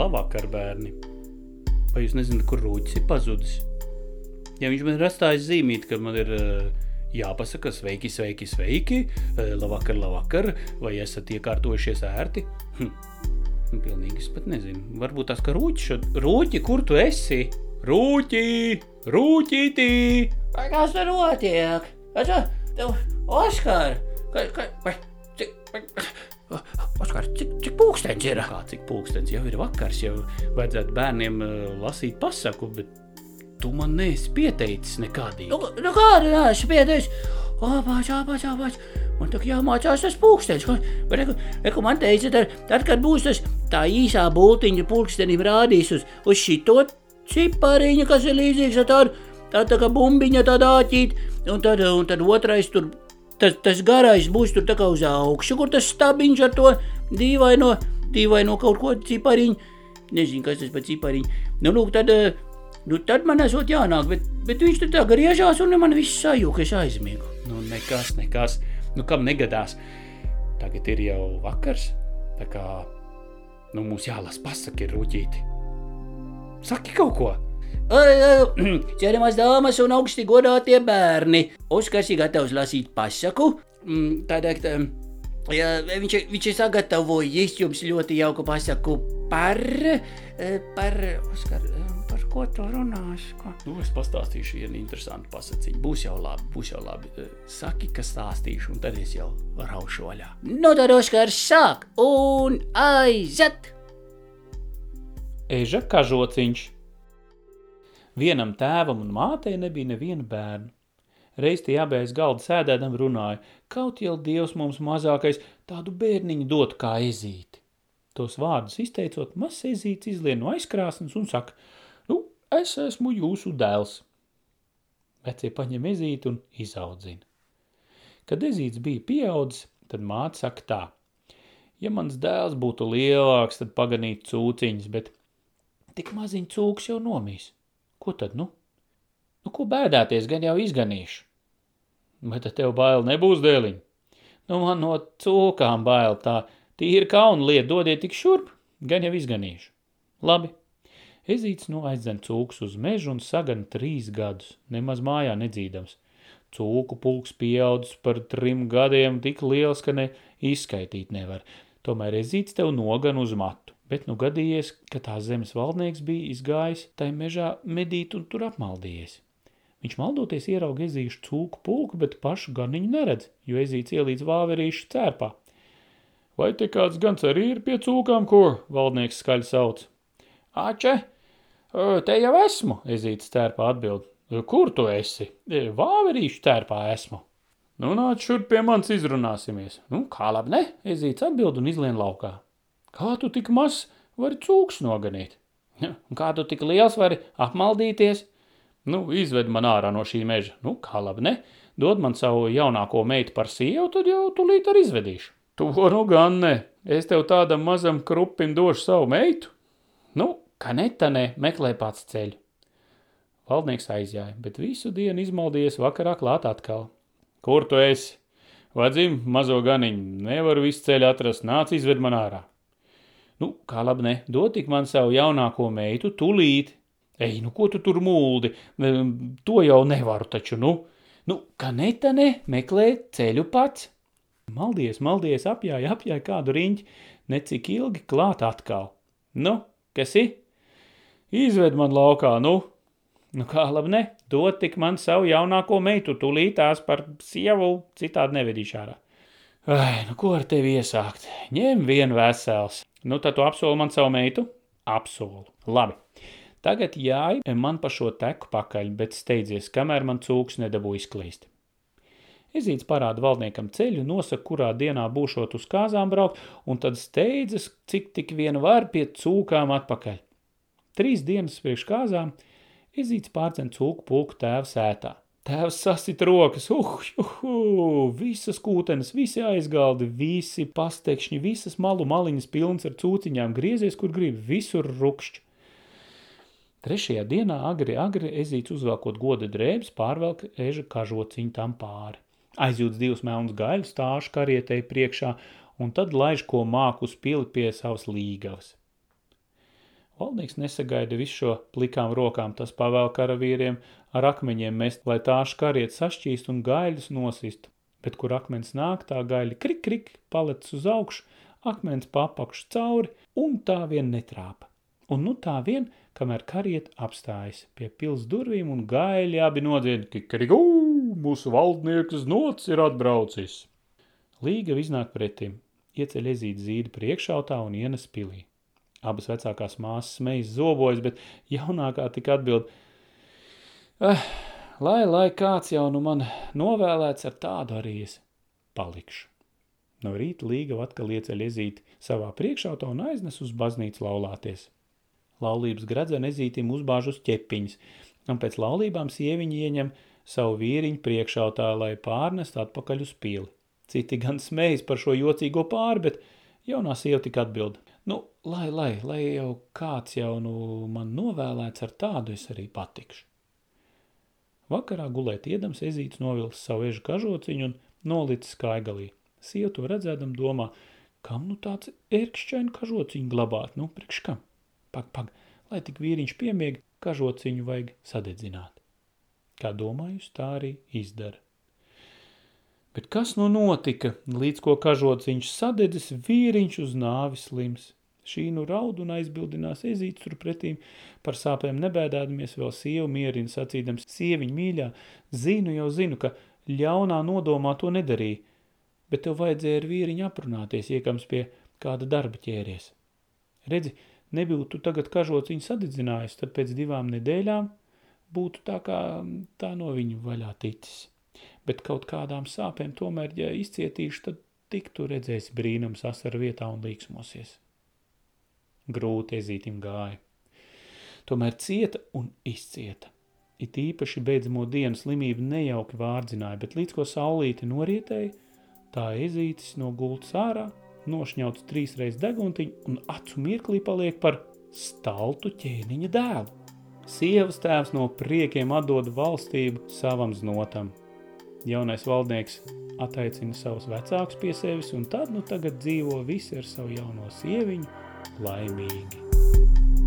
Labvakar, bērni! Vai jūs nezināt, kur rūķis ir pazudis? Ja viņš man ir atstājis zīmīt, ka man ir uh, jāpasaka sveiki, sveiki, sveiki, uh, labvakar, labvakar, vai esat iekārtojušies ērti? Hm. Pilnīgi es pat nezinu. Varbūt tas, ka rūķi, šo... rūķi, kur tu esi? Rūķi, rūķītī! Kas tur notiek? Oskar, ka, ka, vai, cik, vai, Oskar, cik, cik pūkstens ir? Kā cik pūkstens jau ir vakars, jau vajadzētu bērniem uh, lasīt pasaku, bet tu man neesi pieteicis nekādīgi. Nu, nu kāda neesi pieteicis? Apāč, apāč, apāč. Man tā jāmācās tas pūkstens. Bet, reku, reku man teica, tad, tad, kad būs tas tā īsā bultiņa pulkstenim rādīs uz, uz šito cipariņu, kas ir līdzīgs ar tādu, tā, tā kā bumbiņa tāda āķīt, un tad, un tad otrais tur tas, tas garais būs tur tā kā uz augšu, kur tas stabiņš ar to dīvaino, dīvaino kaut ko cipariņu. Nezinu, kas tas par cipariņu. Nu, lūk, tad, eh, nu, tad man esot jānāk, bet, bet viņš tur tā griežās un man viss sajūka, es aizmiegu. Nu, nekas, nekas. Nu, kam negadās? Tagad ir jau vakars, tā kā, nu, mums jālas pasaki ir ruķīti. Saki kaut ko! Cienījamās dāmas un augsti godātie bērni, Oskars ir gatavs lasīt pasaku. Mm, Tādēļ, ja, viņš, viņš ir sagatavojis jums ļoti jauku pasaku par, eh, par, Oskar, eh, par ko tu runāsi? Ko? Nu, es pastāstīšu vienu interesantu pasaciņu. Būs jau labi, būs jau labi. Eh, saki, ka stāstīšu, un tad es jau raušu vaļā. Nu, tad Oskars sāk un aiziet! Eža kažociņš. Vienam tēvam un mātei nebija neviena bērna. Reiz tie abi aiz galda sēdēdam runāja, kaut jau Dievs mums mazākais tādu bērniņu dot kā ezīti. Tos vārdus izteicot, mazs ezīts izlien no aizkrāsnes un saka, nu, es esmu jūsu dēls. Vecie paņem ezīti un izaudzina. Kad ezīts bija pieaudzis, tad māte saka tā, ja mans dēls būtu lielāks, tad paganīt cūciņas, bet tik maziņ cūks jau nomīs. Ko tad, nu? Nu, ko bēdāties, gan jau izganīšu. Bet tev bail nebūs dēliņ. Nu, man no cūkām bail tā, tīri kauna lieta, dodiet tik šurp, gan jau izganīšu. Labi. Ezīts nu aizdzen cūks uz mežu un sagan trīs gadus, nemaz mājā nedzīdams. Cūku pulks pieaudzis par trim gadiem tik liels, ka ne izskaitīt nevar. Tomēr ezīts tev nogan uz matu bet nu gadījies, ka tās zemes valdnieks bija izgājis tai mežā medīt un tur apmaldījies. Viņš maldoties ierauga ezīšu cūku pulku, bet pašu ganiņu neredz, jo ezīts ielīdz vāverīšu cērpā. Vai te kāds gans arī ir pie cūkām, ko valdnieks skaļi sauc? Āče, te jau esmu, ezīts cērpā atbild. Kur tu esi? Vāverīšu cērpā esmu. Nu, nāc šur pie manis izrunāsimies. Nu, kā labi, ne? Ezīts atbild un izlien laukā. Kā tu tik maz vari cūks noganīt? Ja, kā tu tik liels vari apmaldīties? Nu, izved man ārā no šī meža. Nu, kā labi, ne? Dod man savu jaunāko meitu par sievu, tad jau tulīt ar izvedīšu. To nu gan ne. Es tev tādam mazam krupim došu savu meitu. Nu, kā netanē, meklē pats ceļu. Valdnieks aizjāja, bet visu dienu izmaldījies vakarā klāt atkal. Kur tu esi? Vadzim, mazo ganiņu, nevaru visu ceļu atrast, nāc izved man ārā. Nu, kā labi ne, dod tik man savu jaunāko meitu, tulīt. Ej, nu, ko tu tur mūldi? To jau nevaru taču, nu. Nu, kā neta ne, meklē ceļu pats. Maldies, maldies, apjāja, apjāja kādu riņķi, necik ilgi klāt atkal. Nu, kas ir? Izved man laukā, nu. Nu, kā labi ne, dod tik man savu jaunāko meitu, tulītās par sievu, citādi nevedīšu ārā. Ai, nu, ko ar tevi iesākt? Ņem vien vesels. Nu, tad tu apsoli man savu meitu? Apsolu. Labi. Tagad jāj man pa šo teku pakaļ, bet steidzies, kamēr man cūks nedabū izklīst. Ezīts parāda valdniekam ceļu, nosaka, kurā dienā būšot uz kāzām braukt, un tad steidzas, cik tik vien var pie cūkām atpakaļ. Trīs dienas priekš kāzām Ezīts pārcen cūku pulku tēva sētā. Tēvs sasit rokas, uh, uh, uh, visas kūtenes, visi aizgaldi, visi pastekšņi, visas malu maliņas pilnas ar cūciņām, griezies, kur grib, visur rukšķi. Trešajā dienā agri, agri ezīts uzvelkot goda drēbes, pārvelk eža kažociņu tam pāri. Aizjūts divus melnus gaļus stāšu karietei priekšā, un tad laiž ko māku uz pili pie savas līgavas. Valdnieks nesagaida visu šo plikām rokām, tas pavēl karavīriem ar akmeņiem mest, lai tāšu kariet sašķīst un gaļus nosist. Bet kur akmens nāk, tā gaļa krik, krik, palec uz augšu, akmens papakšu cauri un tā vien netrāpa. Un nu tā vien, kamēr kariet apstājas pie pils durvīm un gaļi abi nodzied, kikarigū, mūsu valdnieks nots ir atbraucis. Līga iznāk pretim, ieceļ ezīt zīdi priekšautā un ienes pilī. Abas vecākās māsas smejas zobojas, bet jaunākā tik atbild, eh, lai, lai kāds jau nu man novēlēts ar tādu arī es palikšu. No rīta līga atkal ieceļ ezīti savā priekšautā un aiznes uz baznīcu laulāties. Laulības gradzena ezītim uzbāž uz ķepiņas, un pēc laulībām sieviņi ieņem savu vīriņu priekšautā, lai pārnest atpakaļ uz pili. Citi gan smejas par šo jocīgo pāri, bet jaunā sieva tik atbild – Nu, lai, lai, lai jau kāds jau nu man novēlēts ar tādu es arī patikšu. Vakarā gulēt iedams ezīts novilks savu ežu kažociņu un nolicis kaigalī. Sieva to redzēdam domā, kam nu tāds ērkšķaini kažociņu glabāt, nu, priekš kam? Pag, pag, lai tik vīriņš piemieg, kažociņu vajag sadedzināt. Kā domājus, tā arī izdara. Bet kas nu notika, līdz ko kažociņš sadedzis, vīriņš uz nāvi slims. Šī nu raud un aizbildinās ezīts turpretīm, par sāpēm nebēdādamies vēl sievu mierina sacīdams, sieviņ mīļā, zinu jau zinu, ka ļaunā nodomā to nedarīja, bet tev vajadzēja ar vīriņu aprunāties, iekams pie kāda darba ķēries. Redzi, nebūtu tagad kažociņu sadedzinājis, tad pēc divām nedēļām būtu tā kā tā no viņu vaļā ticis bet kaut kādām sāpēm tomēr, ja izcietīšu, tad tiktu redzējis brīnums asar vietā un līksmosies. Grūti ezītim gāja. Tomēr cieta un izcieta. It īpaši beidzamo dienu slimība nejauki vārdzināja, bet līdz ko saulīti norietēja, tā ezītis no gultas ārā, nošņauts trīsreiz deguntiņu un acu mirklī paliek par staltu ķēniņa dēlu. Sievas tēvs no priekiem atdod valstību savam znotam – jaunais valdnieks attaicina savus vecākus pie sevis, un tad nu tagad dzīvo visi ar savu jauno sieviņu laimīgi.